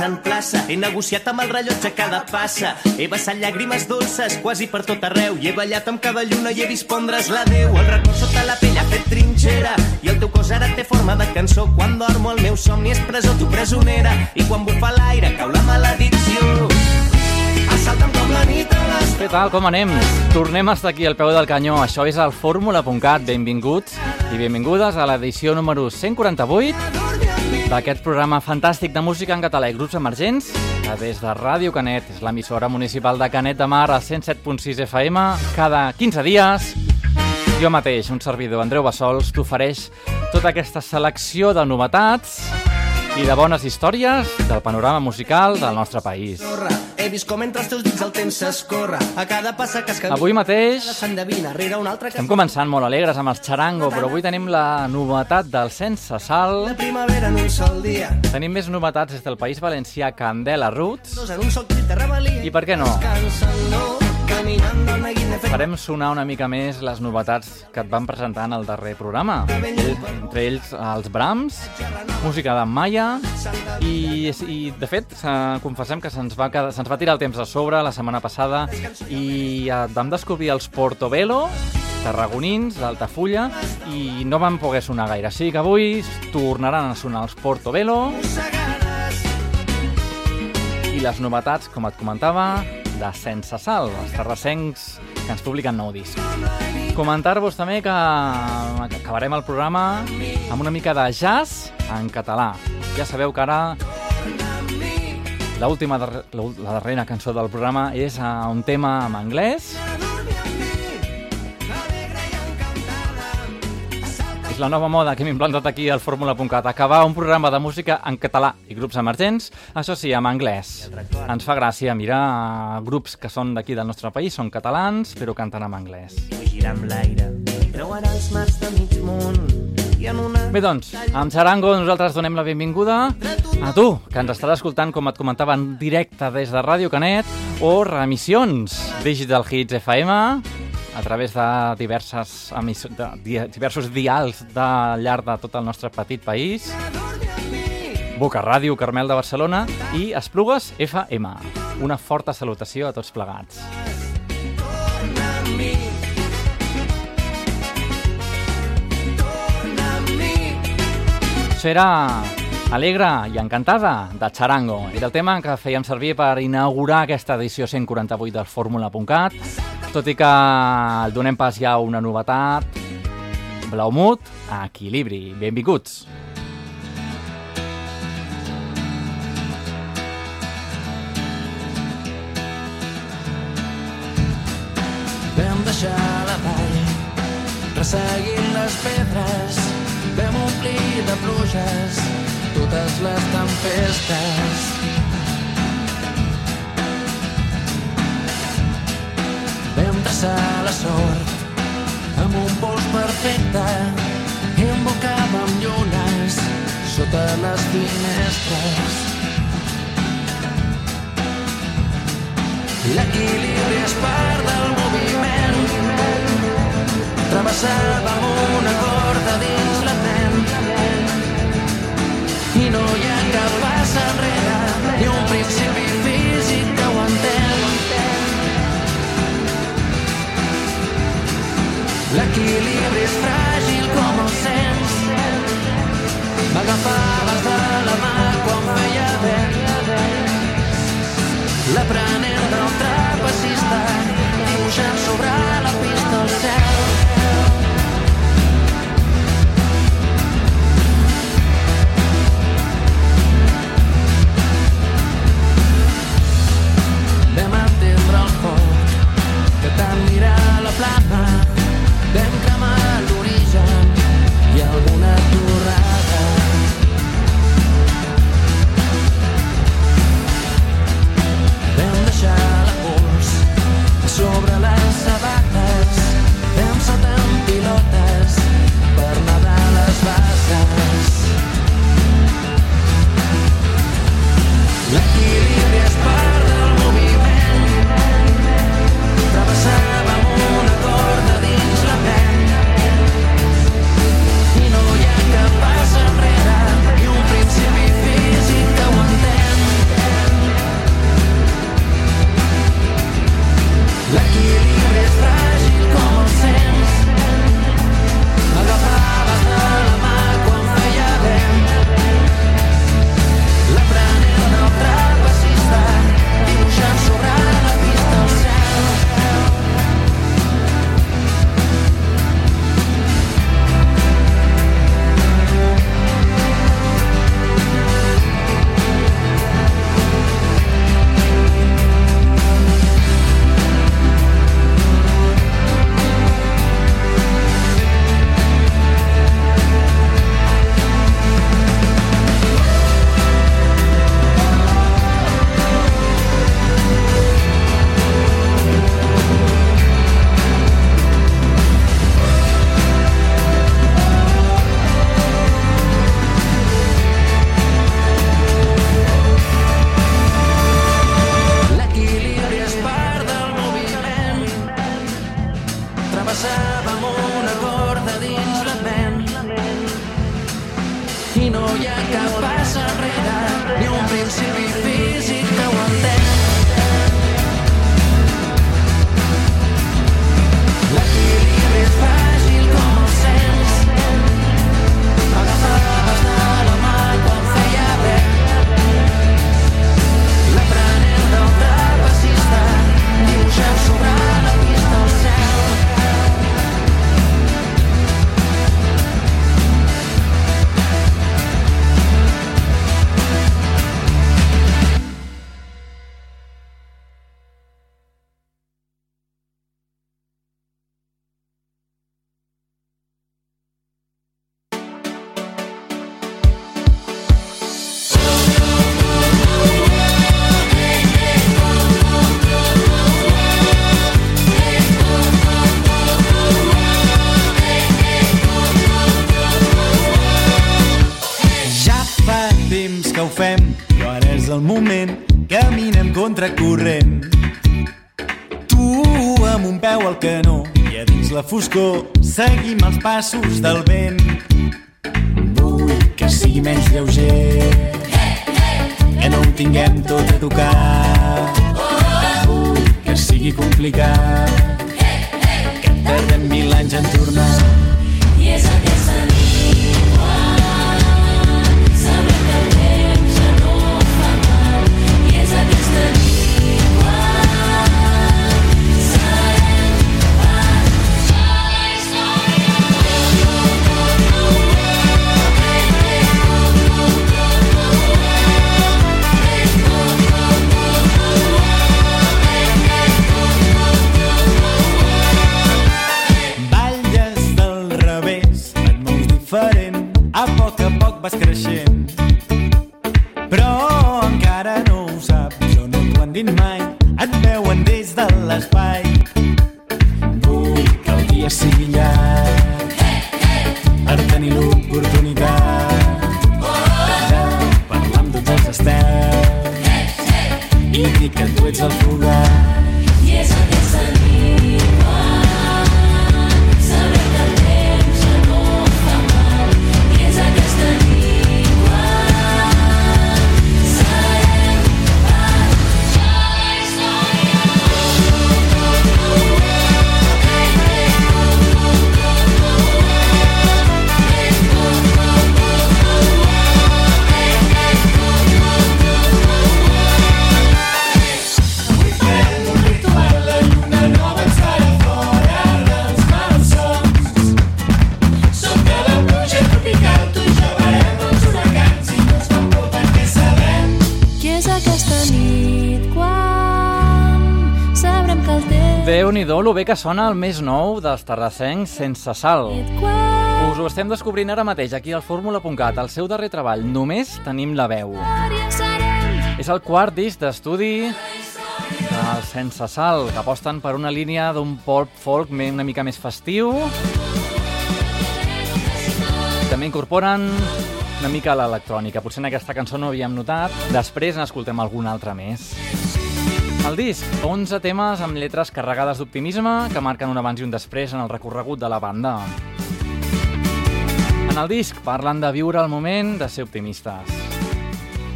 en plaça. He negociat amb el rellotge cada passa. He vessat llàgrimes dolces quasi per tot arreu. I he ballat amb cada lluna i he vist pondre's la Déu. El record sota la pell ha fet trinxera. I el teu cos ara té forma de cançó. Quan dormo el meu somni és presó, tu presonera. I quan bufa l'aire cau la maledicció. Assalta'm com la nit a les Què tal, com anem? Tornem a estar aquí al peu del canyó. Això és el fórmula.cat. Benvinguts i benvingudes a l'edició número 148 d'aquest programa fantàstic de música en català i grups emergents que des de Ràdio Canet, és l'emissora municipal de Canet de Mar, al 107.6 FM, cada 15 dies. Jo mateix, un servidor, Andreu Bassols, t'ofereix tota aquesta selecció de novetats i de bones històries del panorama musical del nostre país. He vist com entre els teus dits el temps s'escorre. A cada passa que es camina... Avui mateix estem començant molt alegres amb els xarango, però avui tenim la novetat del Sense Sal. La primavera en un sol dia. Tenim més novetats des del País Valencià, Candela Roots. Dos en un sol crit de rebel·lia. I per què no? Descansen, no, de. Farem sonar una mica més les novetats que et van presentar en el darrer programa. Entre ells els Brahms, música d'en Maia i, i de fet, confessem que se'ns va, se'ns va tirar el temps a sobre la setmana passada i eh, vam descobrir els Portobello, tarragonins, d'Altafulla, i no van poder sonar gaire. Sí que avui tornaran a sonar els Portobello i les novetats, com et comentava, de Sense Sal, els terrassencs que ens publiquen nou disc. Comentar-vos també que acabarem el programa amb una mica de jazz en català. Ja sabeu que ara l'última la darrera cançó del programa és eh, un tema en anglès. És la nova moda que hem implantat aquí al Fórmula.cat. Acabar un programa de música en català i grups emergents, això sí, en anglès. Ens fa gràcia mirar grups que són d'aquí del nostre país, són catalans, però canten en anglès. Amb l'aire. Els mars de mig. Bé, doncs, amb Charango nosaltres donem la benvinguda a tu, que ens estarà escoltant, com et comentava, en directe des de Ràdio Canet o remissions Digital Hits FM a través de, diverses de di diversos dials de llarg de tot el nostre petit país. Boca Ràdio, Carmel de Barcelona i Esplugues FM. Una forta salutació a tots plegats. Això era Alegre i Encantada, de Charango. Era el tema que fèiem servir per inaugurar aquesta edició 148 del Fórmula.cat, tot i que el donem pas ja a una novetat, Blaumut, Equilibri. Benvinguts. Vam deixar la vall, resseguint les pedres, vam omplir de pluges totes les tempestes. Les finestres. L'equilibri és part del moviment. Travessàvem una corda dins la ment. I no hi ha cap pas enrere, ni un principi físic que ho entén. L'equilibri és fràgil com el sens. M'agafaves de la mà quan feia vent. L'aprenent del trapecista dibuixant sobre foscor seguim els passos del vent. Vull que sigui menys lleuger, que no ho tinguem tot a tocar. Vull que sigui complicat, que tardem mil anys en tornar. I és aquesta que sona el més nou dels terrassencs sense sal. Us ho estem descobrint ara mateix aquí al fórmula.cat, el seu darrer treball. Només tenim la veu. És el quart disc d'estudi del Sense Sal, que aposten per una línia d'un pop folk una mica més festiu. També incorporen una mica l'electrònica. Potser en aquesta cançó no havíem notat. Després n'escoltem alguna altra més. El disc, 11 temes amb lletres carregades d'optimisme que marquen un abans i un després en el recorregut de la banda. En el disc parlen de viure el moment, de ser optimistes.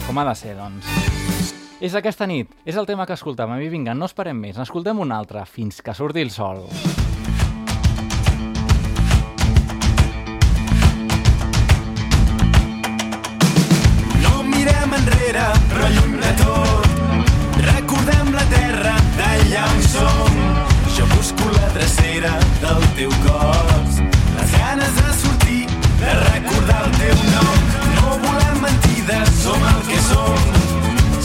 Com ha de ser, doncs. És aquesta nit, és el tema que escoltàvem i vinga, no esperem més, n'escoltem un altre, fins que surti el sol. No teu cos. Les ganes de sortir, de recordar el teu nom. No volem mentides, som el que som.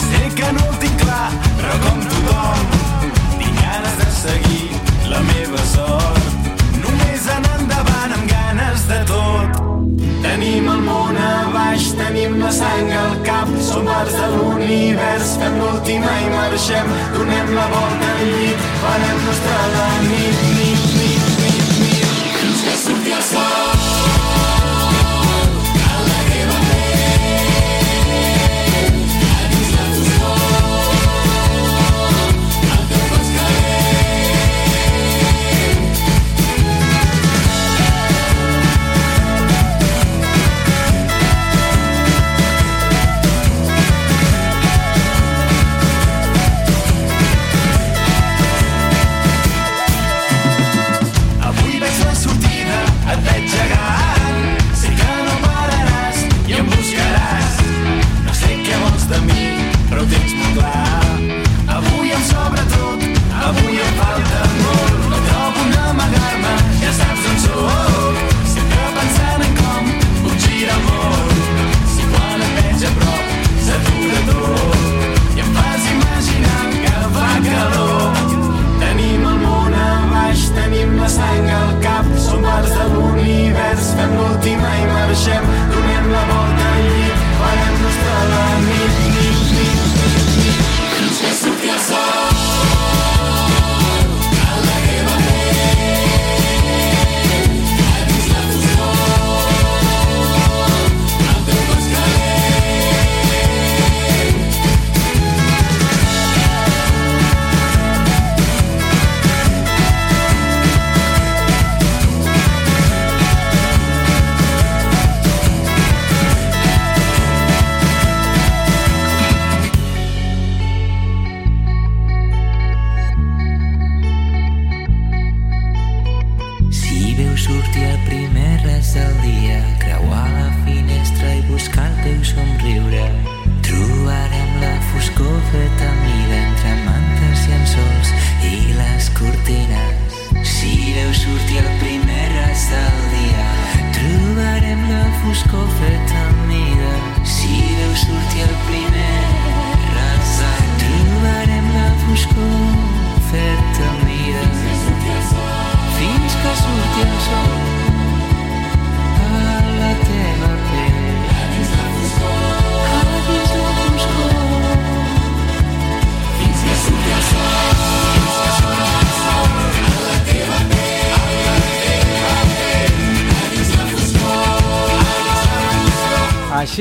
Sé que no ho tinc clar, però com tothom, tinc ganes de seguir la meva sort. Només anar endavant amb ganes de tot. Tenim el món a baix, tenim la sang al cap, som arts de l'univers, fem l'última i marxem, donem la volta al llit, farem nostra la nit, nit,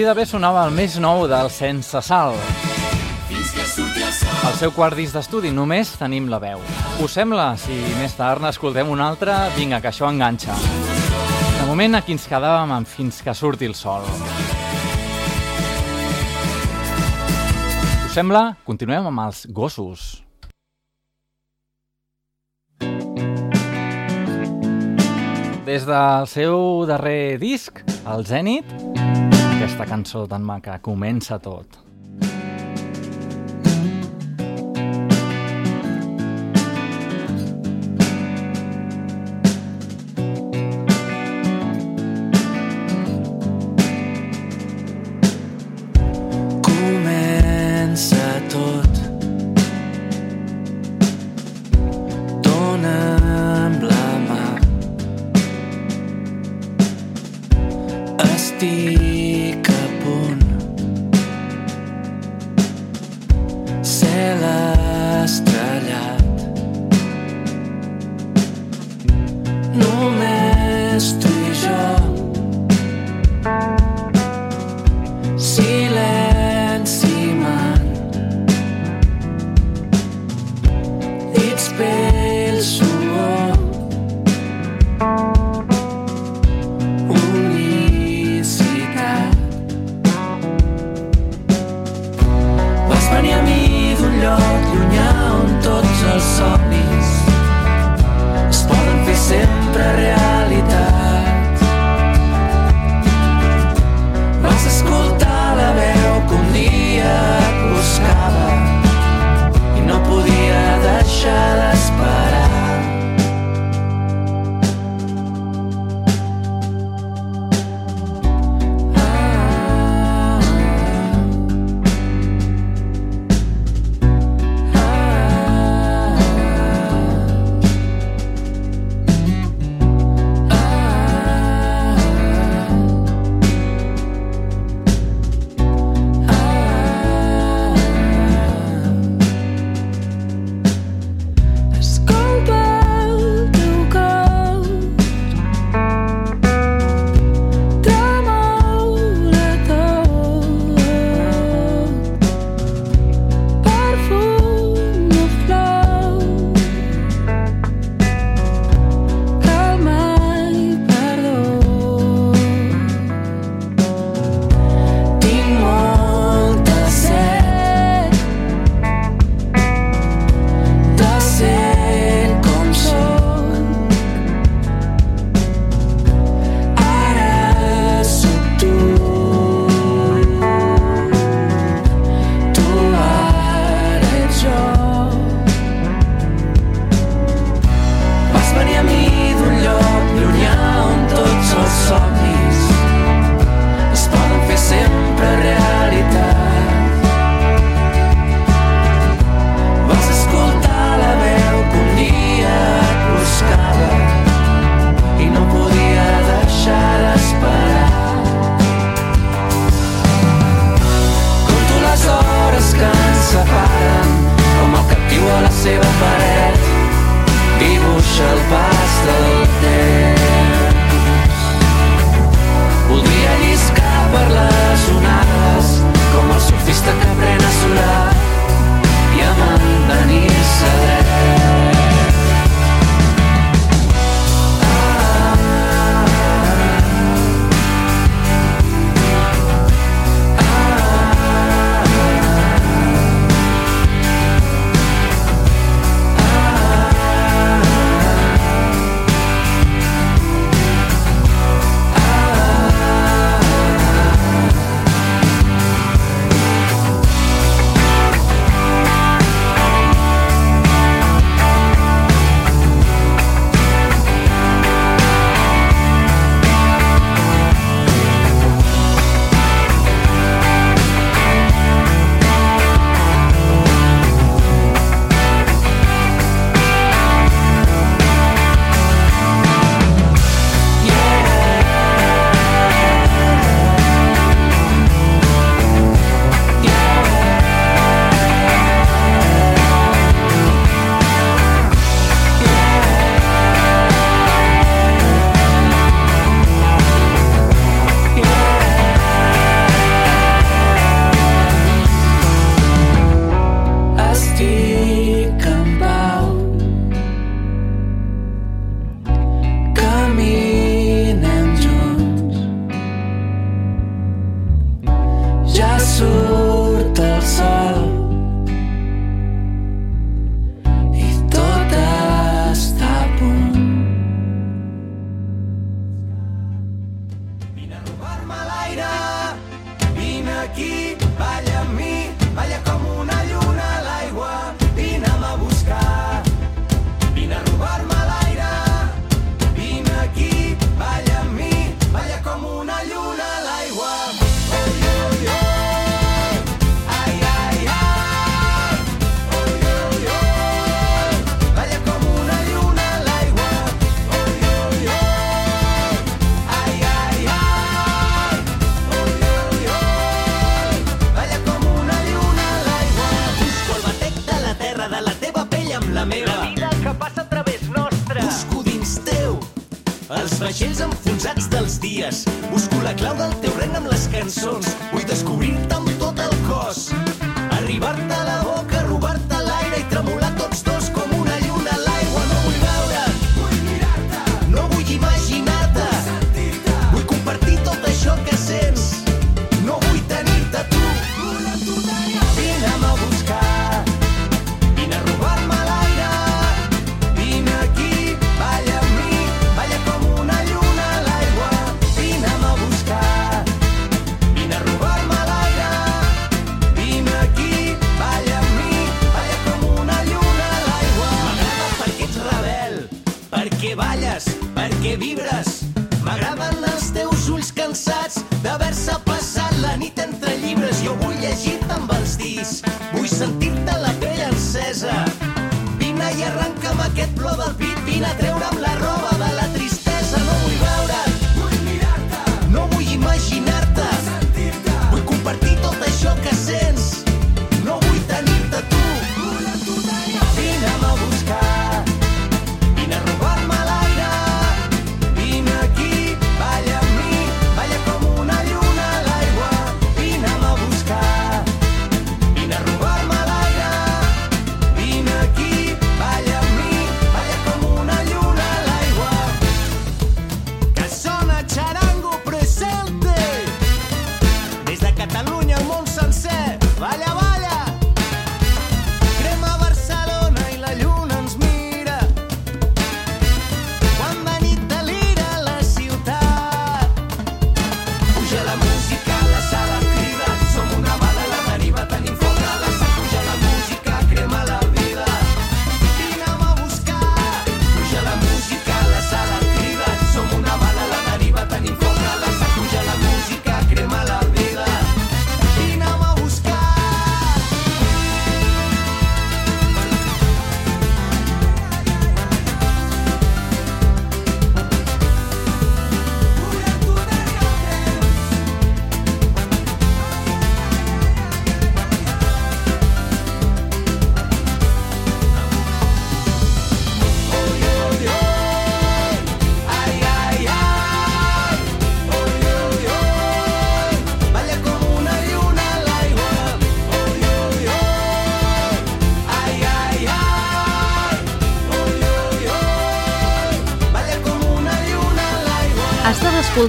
seguida bé sonava el més nou del Sense Sal. Al seu quart disc d'estudi només tenim la veu. Us sembla? Si més tard n'escoltem un altre, vinga, que això enganxa. De moment aquí ens quedàvem amb Fins que surti el sol. Us sembla? Continuem amb els gossos. Des del seu darrer disc, el Zenit, aquesta cançó tan maca. Comença tot.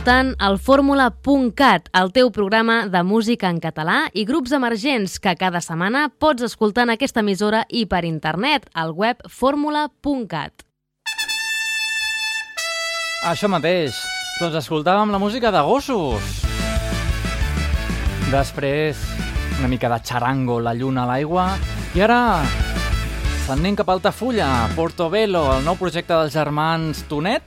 escoltant el fórmula.cat, el teu programa de música en català i grups emergents que cada setmana pots escoltar en aquesta emissora i per internet al web fórmula.cat. Això mateix, doncs escoltàvem la música de gossos. Després, una mica de xarango, la lluna a l'aigua, i ara se'n anem cap a Altafulla, Portobelo, el nou projecte dels germans Tonet,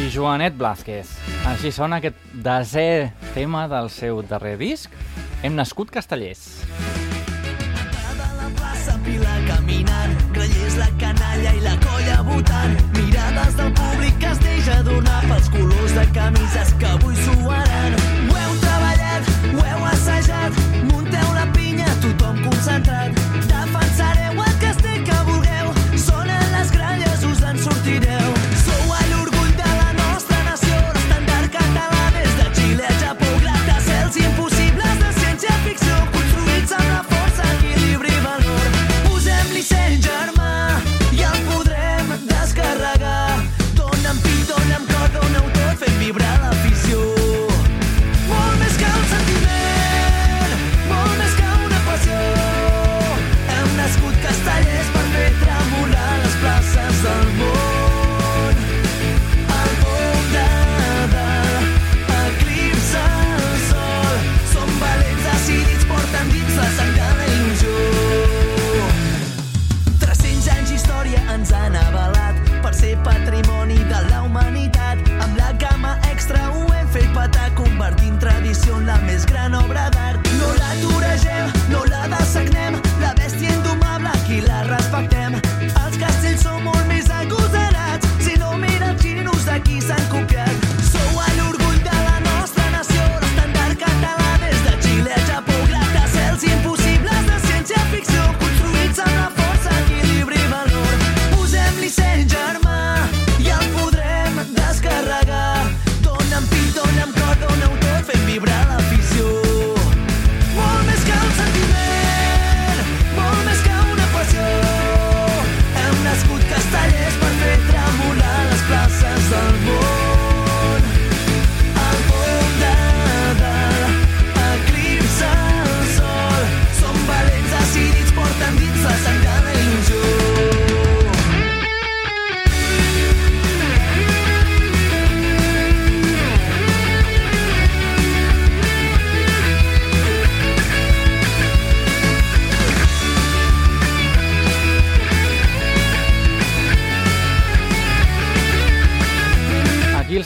i Joanet Blázquez. Així sona aquest desè tema del seu darrer disc, Hem nascut castellers. Parada la plaça, pila caminant, grellers la canalla i la colla votant, mirades del públic que es deixa donar pels colors de camises que avui suaran. Ho heu treballat, ho heu assajat, munteu la pinya, tothom concentrat,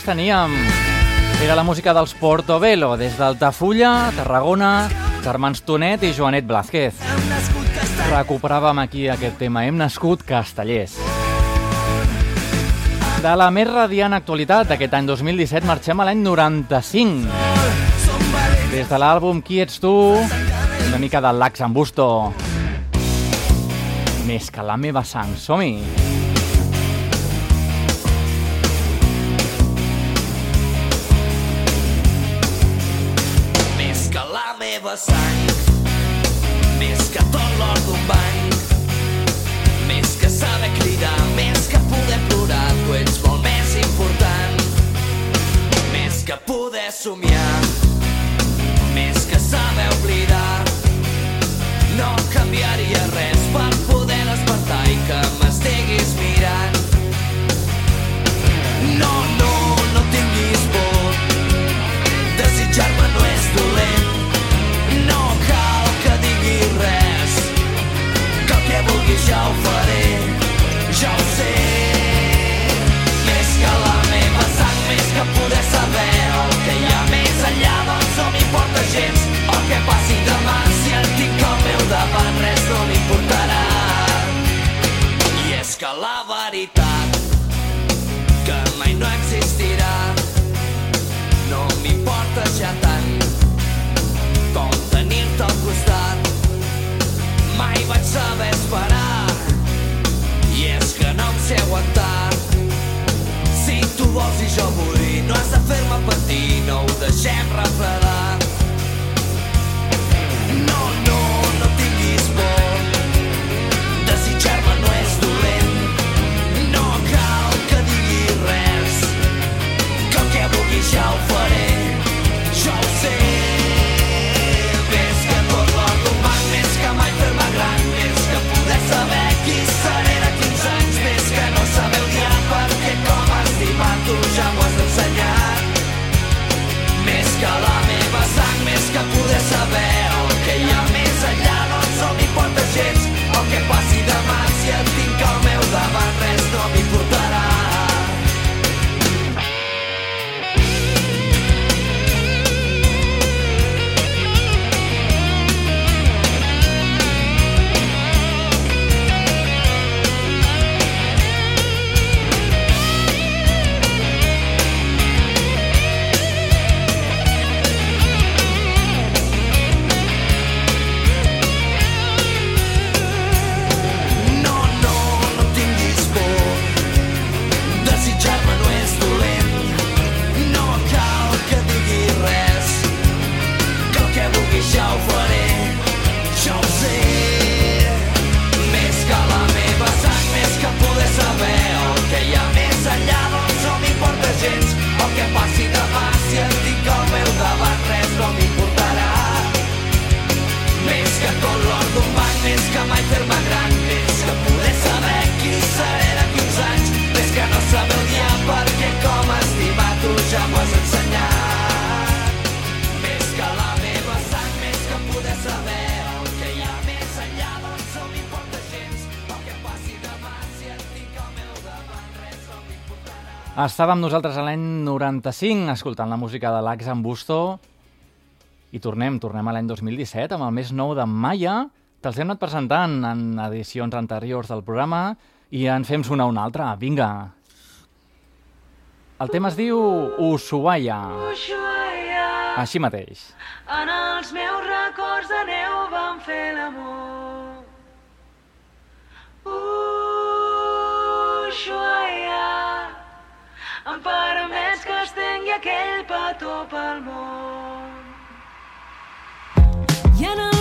teníem era la música dels Portobello, des d'Altafulla, Tarragona, Germans Tonet i Joanet Blázquez. Recuperàvem aquí aquest tema, hem nascut castellers. De la més radiant actualitat d'aquest any 2017 marxem a l'any 95. Des de l'àlbum Qui ets tu, una mica de Lax en Busto. Més que la meva sang, som-hi! La sang, més que tot l'or d'un bany, més que saber cridar, més que poder plorar, tu ets molt més important. Més que poder somiar, més que saber oblidar, no canviaria res per davant res no m'importarà. I és que la veritat que mai no existirà no m'importa ja tant com tenir-te al costat. Mai vaig saber esperar i és que no em sé aguantar. Si tu vols i jo vull, no has de fer-me patir, no ho deixem refredar. Estàvem nosaltres a l'any 95 escoltant la música de l'Ax en Busto i tornem, tornem a l'any 2017 amb el més nou de Maya. Te'ls hem anat presentant en edicions anteriors del programa i en fem sonar una altra. Vinga! El tema es diu Ushuaia. Ushuaia, Així mateix. en els meus records de neu vam fer l'amor. Ushuaia, em permets que estengui aquell petó pel món. I en el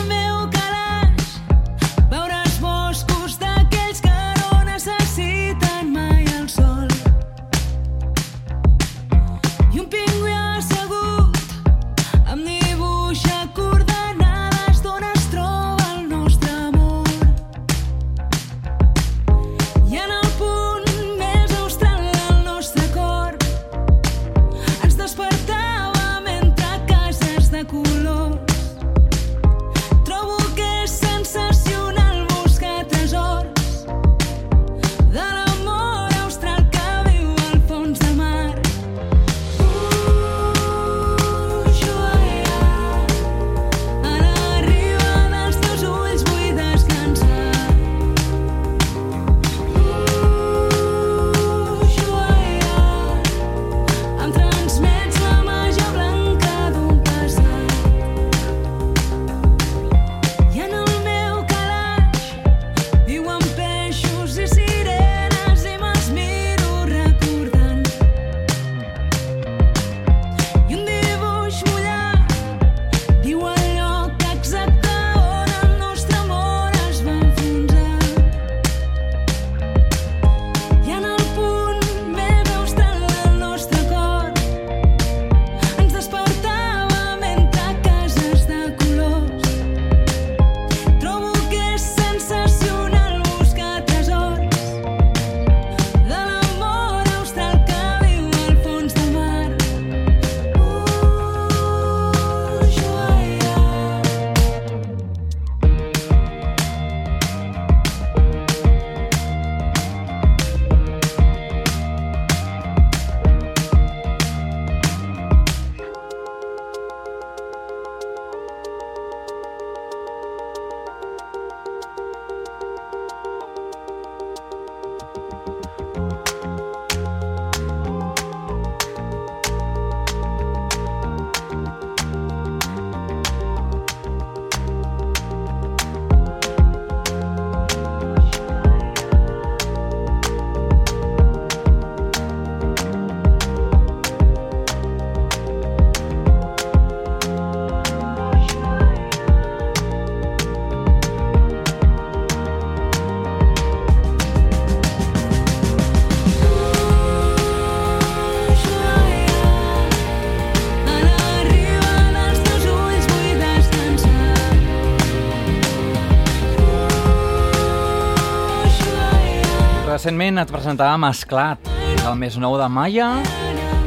recentment et presentàvem Esclat, el més nou de Maya,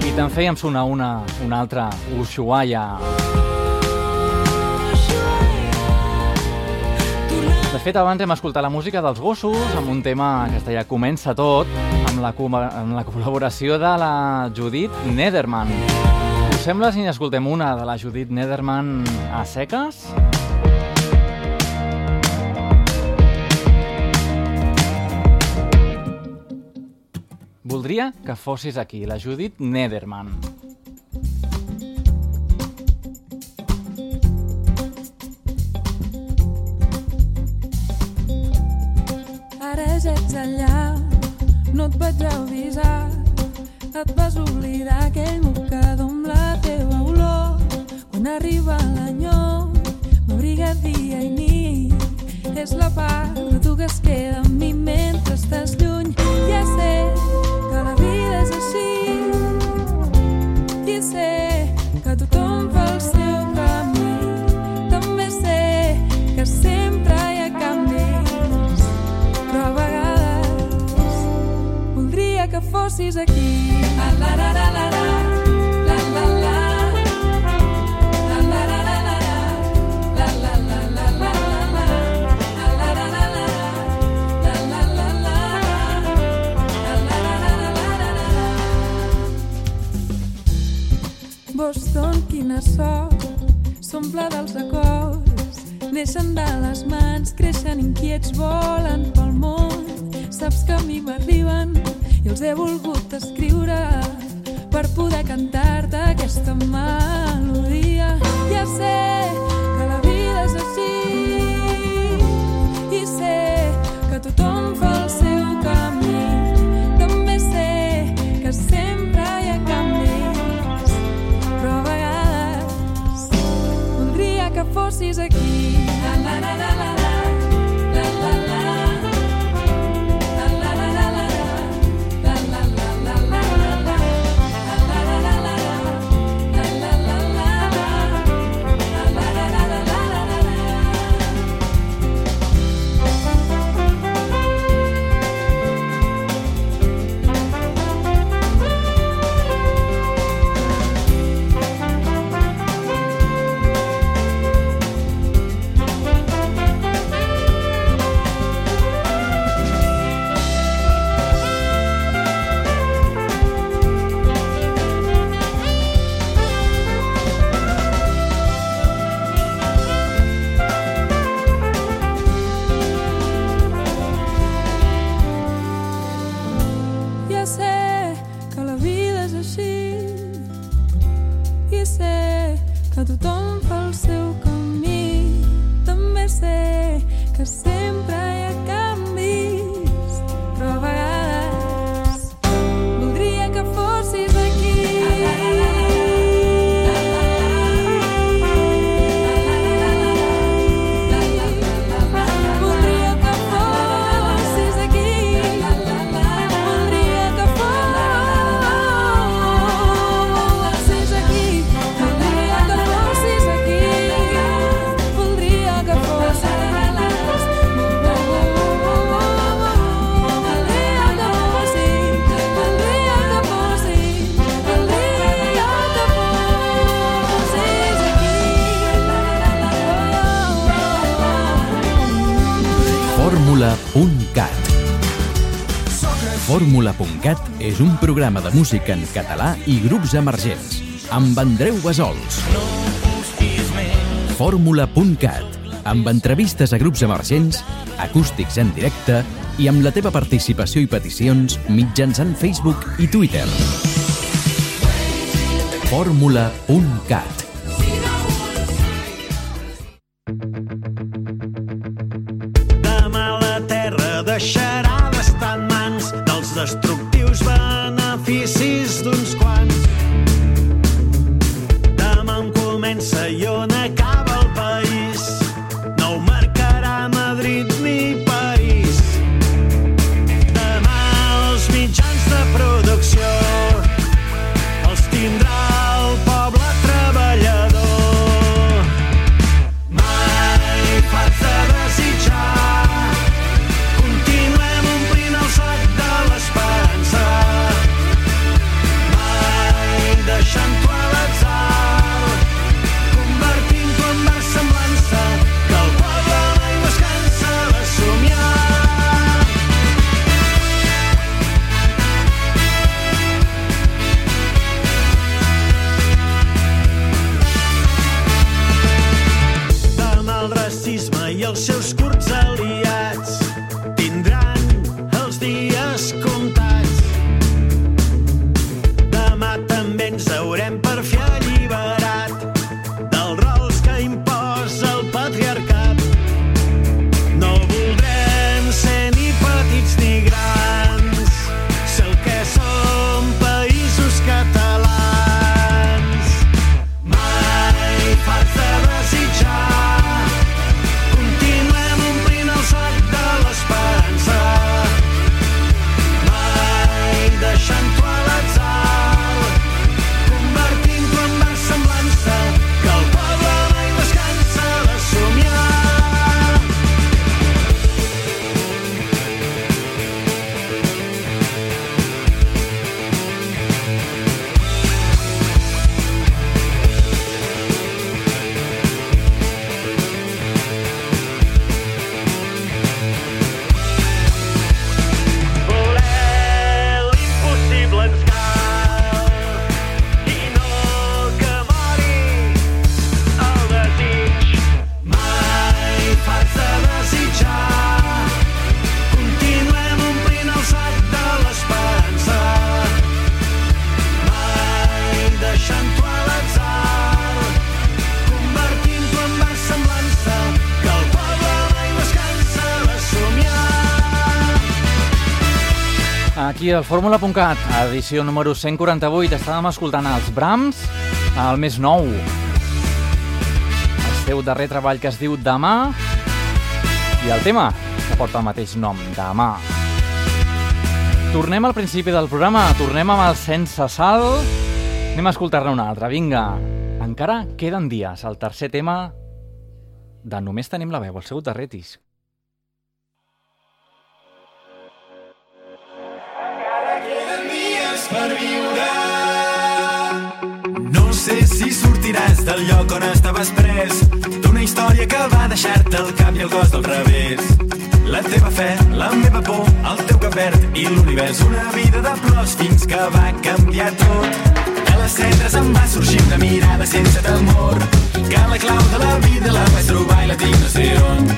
i te'n fèiem sonar una, una altra, Ushuaia. De fet, abans hem escoltat la música dels gossos amb un tema que deia Comença tot, amb la, amb la col·laboració de la Judit Nederman. Us sembla si n'escoltem una de la Judit Nederman a seques? Voldria que fossis aquí, la Judit Nederman. Ara ja ets allà, no et vaig avisar. Et vas oblidar aquell mocador amb la teva olor. Quan arriba l'enyor, m'abriga dia i nit. És la part de tu que es queda amb mi mentre estàs lluny. Ja sé fossis aquí. La, la, la, la, la, la. La, la, la. Boston, quina sort, s'omple dels acords, neixen de les mans, creixen inquiets, volen pel món. Saps que a mi m'arriben i els he volgut escriure per poder cantar-te aquesta melodia. Ja sé que la vida és així i sé que tothom fa el seu camí. També sé que sempre hi ha canvis, però a vegades voldria que fossis aquí. Fórmula.cat Fórmula.cat és un programa de música en català i grups emergents, amb Andreu Besols. Fórmula.cat, amb entrevistes a grups emergents, acústics en directe i amb la teva participació i peticions mitjançant Facebook i Twitter. Fórmula.cat Al fórmula.cat, edició número 148, estàvem escoltant els Brahms, el més nou. El seu darrer treball que es diu Demà, i el tema que porta el mateix nom, Demà. Tornem al principi del programa, tornem amb el Sense Sal. Anem a escoltar-ne un altre, vinga. Encara queden dies, el tercer tema de Només tenim la veu, el seu darrer disc. Per viure. No sé si sortiràs del lloc on estaves pres d'una història que va deixar-te el cap i el cos del revés. La teva fe, la meva por, el teu cap verd i l'univers. Una vida de plors fins que va canviar tot. De les cendres em va sorgir una mirada sense temor. Que la clau de la vida la vaig trobar i la tinc no sé on.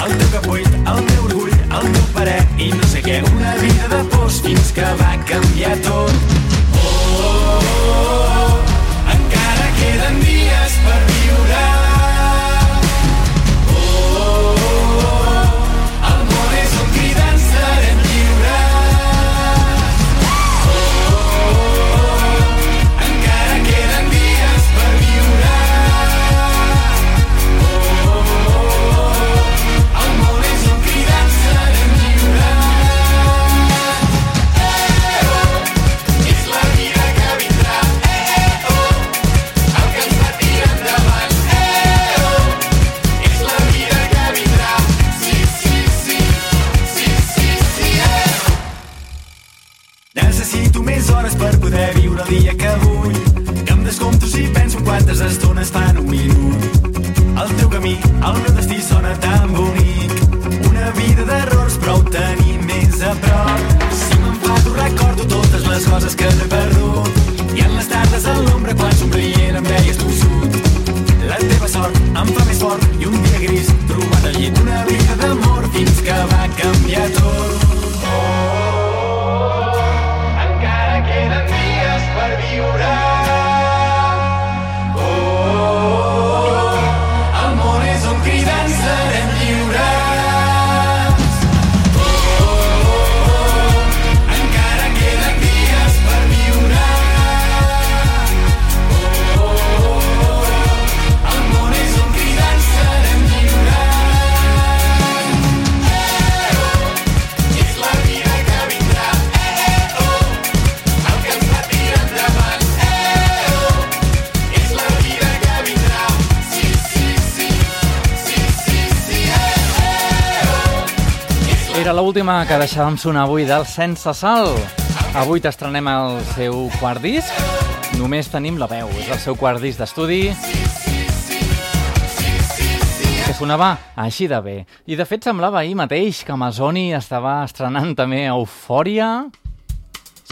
El teu cap buit, el meu orgull, el teu parer i no sé què. Una vida de pors fins que va canviar tot. Quantes estones fan un minut. El teu camí, el meu destí sona tan bonic. Una vida d'errors, però ho tenim més a prop. Si m'enfado recordo totes les coses que he perdut. I en les tardes a l'ombra quan somrient em veies tossut. La teva sort l'última que deixàvem sonar avui del Sense Sal. Avui t'estrenem el seu quart disc. Només tenim la veu. És el seu quart disc d'estudi. Que sonava així de bé. I de fet semblava ahir mateix que Amazoni estava estrenant també Eufòria.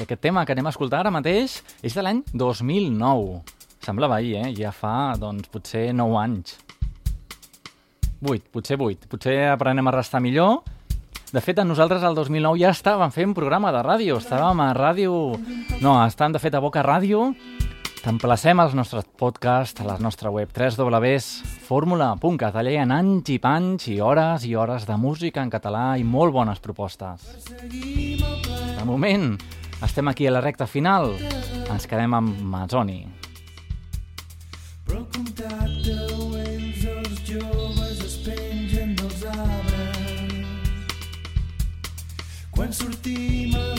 I aquest tema que anem a escoltar ara mateix és de l'any 2009. Semblava ahir, eh? Ja fa, doncs, potser 9 anys. 8, potser 8. Potser aprenem a restar millor. De fet, nosaltres el 2009 ja estàvem fent programa de ràdio. Estàvem a ràdio... No, estan de fet a Boca Ràdio. T'emplacem als nostres podcasts, a la nostra web www.formula.cat. Allà hi ha anys i panys i hores i hores de música en català i molt bones propostes. De moment, estem aquí a la recta final. Ens quedem amb Mazzoni. Però contacte Quan sortim a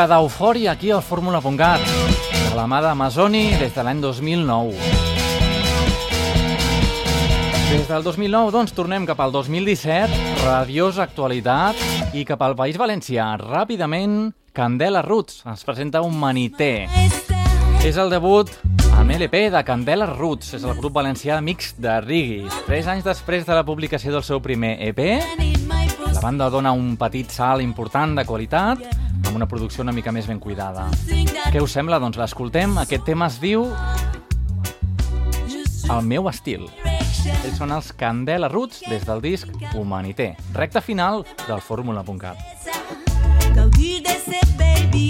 Mica d'eufòria aquí al Fórmula.cat, de la mà d'Amazoni des de l'any 2009. Des del 2009, doncs, tornem cap al 2017, rabiosa actualitat, i cap al País Valencià. Ràpidament, Candela Roots ens presenta un maniter. És el debut amb LP de Candela Roots, és el grup valencià mix de Riguis. Tres anys després de la publicació del seu primer EP, la banda dona un petit salt important de qualitat, amb una producció una mica més ben cuidada. Què us sembla? Doncs l'escoltem. Aquest tema es diu El meu estil. Ells són els Candela Roots des del disc Humanité. Recta final del fórmula.cat. Gaudir de ser baby,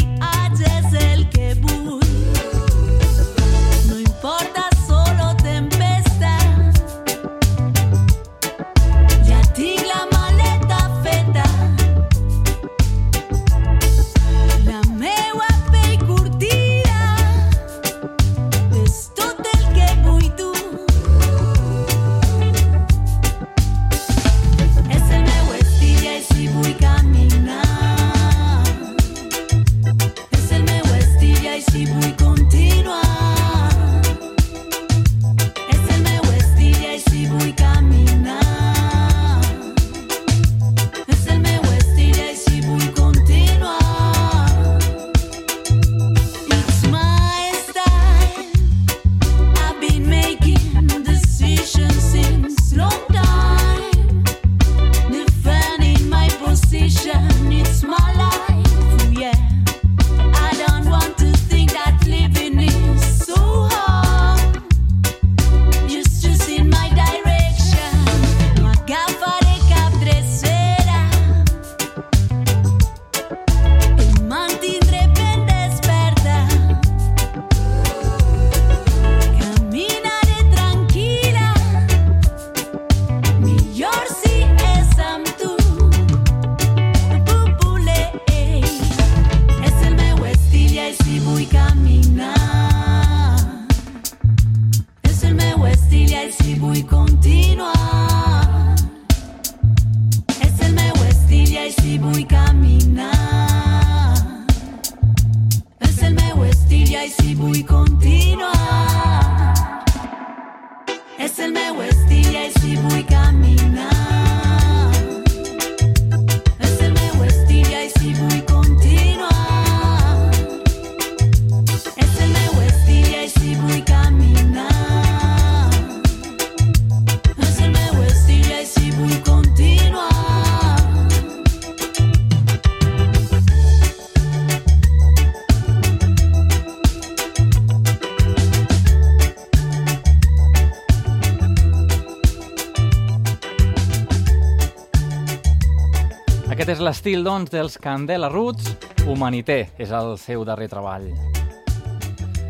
l'estil, doncs, dels Candela Roots. Humanité és el seu darrer treball.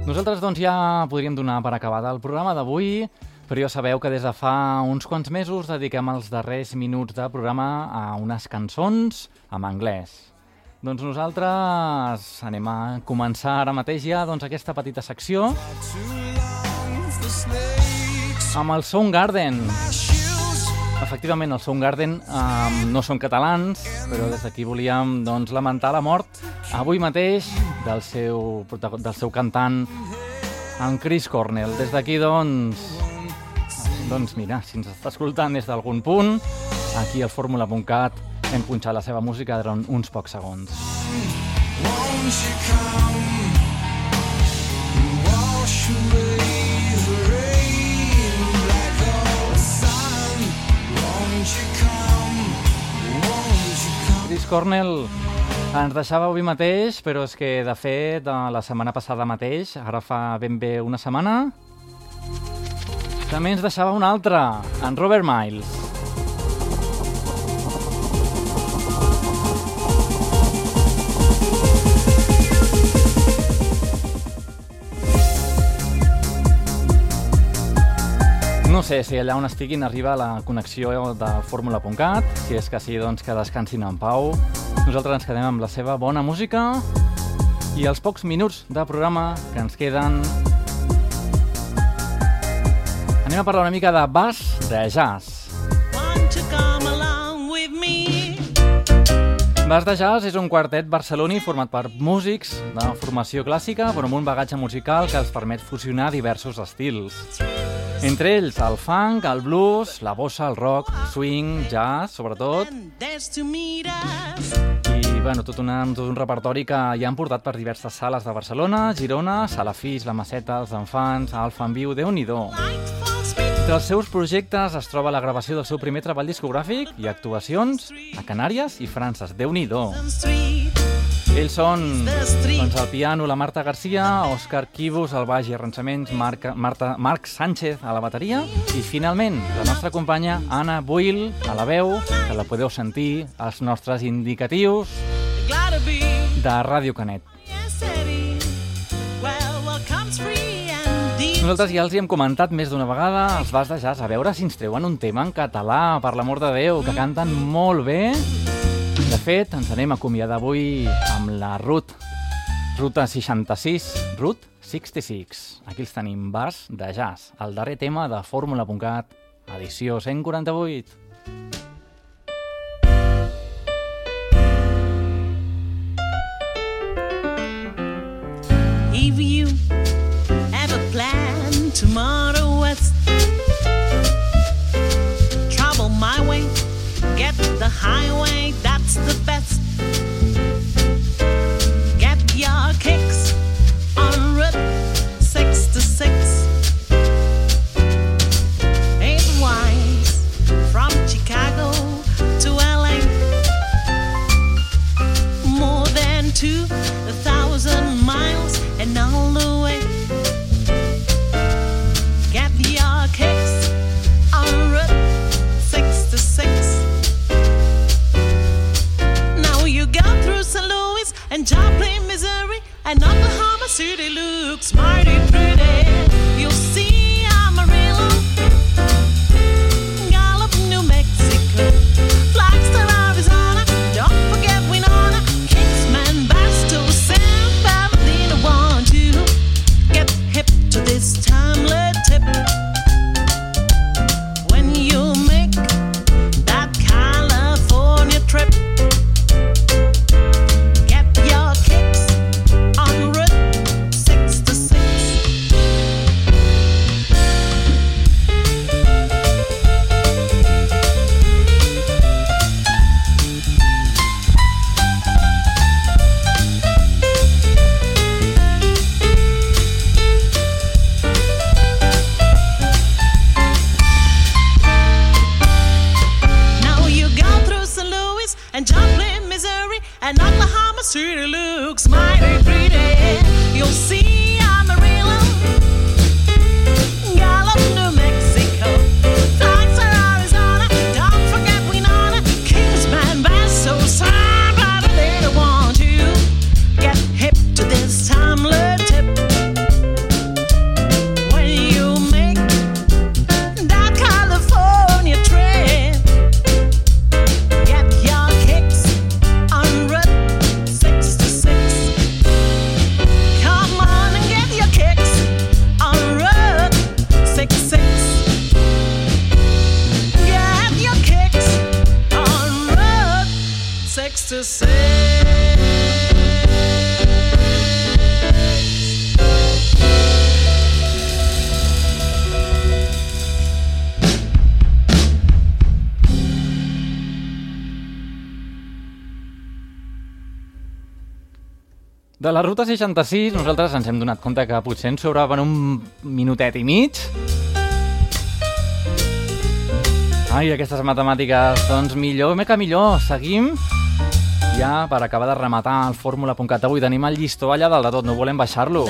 Nosaltres, doncs, ja podríem donar per acabada el programa d'avui, però ja sabeu que des de fa uns quants mesos dediquem els darrers minuts de programa a unes cançons en anglès. Doncs nosaltres anem a començar ara mateix ja doncs, aquesta petita secció amb el Soundgarden. Efectivament, els Soundgarden um, no són catalans, però des d'aquí volíem doncs, lamentar la mort avui mateix del seu, del seu cantant, en Chris Cornell. Des d'aquí, doncs, doncs mira, si ens està escoltant des d'algun punt, aquí al fórmula.cat hem punxat la seva música durant uns pocs segons. Won't you come Cornell ens deixava avui mateix, però és que, de fet, de la setmana passada mateix, ara fa ben bé una setmana, també ens deixava un altre, en Robert Miles. No sé si allà on estiguin arriba la connexió de fórmula.cat, si és que sí, doncs que descansin en pau. Nosaltres ens quedem amb la seva bona música i els pocs minuts de programa que ens queden anem a parlar una mica de bass de jazz. Bass de Jazz és un quartet barceloní format per músics de formació clàssica però amb un bagatge musical que els permet fusionar diversos estils. Entre ells el funk, el blues, la bossa, el rock, swing, jazz, sobretot, i bueno, tot, una, tot un repertori que ja han portat per diverses sales de Barcelona, Girona, Salafís, La Maceta, Els Enfants, Alfa en Viu, déu nhi Entre els seus projectes es troba la gravació del seu primer treball discogràfic i actuacions a Canàries i Frances, déu nhi Ells són doncs, el piano, la Marta Garcia, Òscar Quibus, al baix i arranjaments, Marc, Marta, Marc Sánchez a la bateria i finalment la nostra companya Anna Buil a la veu, que la podeu sentir als nostres indicatius de Ràdio Canet. Nosaltres ja els hi hem comentat més d'una vegada els bars de jazz, a veure si ens treuen un tema en català, per l'amor de Déu, que canten molt bé. De fet, ens anem a acomiadar avui amb la Ruth, Ruta 66, Ruth 66. Aquí els tenim, bars de jazz, el darrer tema de Fórmula.cat, edició 148. If you have a plan tomorrow, what's trouble my way? Get the highway, and Oklahoma City looks mighty pretty. 66 nosaltres ens hem donat compte que potser ens sobraven un minutet i mig. Ai, aquestes matemàtiques, doncs millor, que millor, seguim. Ja, per acabar de rematar el fórmula.cat avui, tenim el llistó allà dalt de tot, no volem baixar-lo.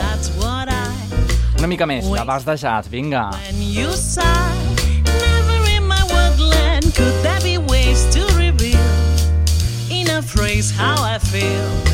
Una mica més, l'abast de jazz, vinga. could there be ways to reveal in a phrase how I feel.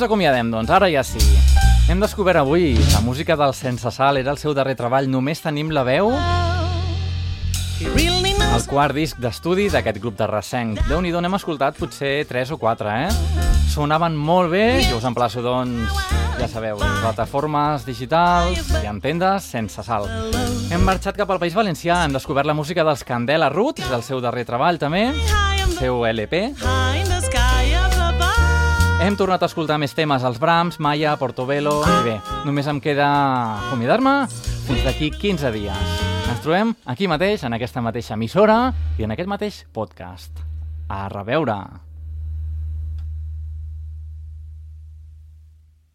Ens acomiadem, doncs, ara ja sí. Hem descobert avui la música del Sense Sal, era el seu darrer treball, només tenim la veu, el quart disc d'estudi d'aquest grup de recenc. déu nhi n'hem escoltat potser 3 o 4, eh? Sonaven molt bé, jo us emplaço, doncs, ja sabeu, plataformes digitals i en tendes sense sal. Hem marxat cap al País Valencià, hem descobert la música dels Candela Roots, del seu darrer treball també, the, seu LP, Hem tornat a escoltar més temes, els Brahms, Maya, Portobello... I bé, només em queda acomiadar-me fins d'aquí 15 dies. Ens trobem aquí mateix, en aquesta mateixa emissora i en aquest mateix podcast. A reveure!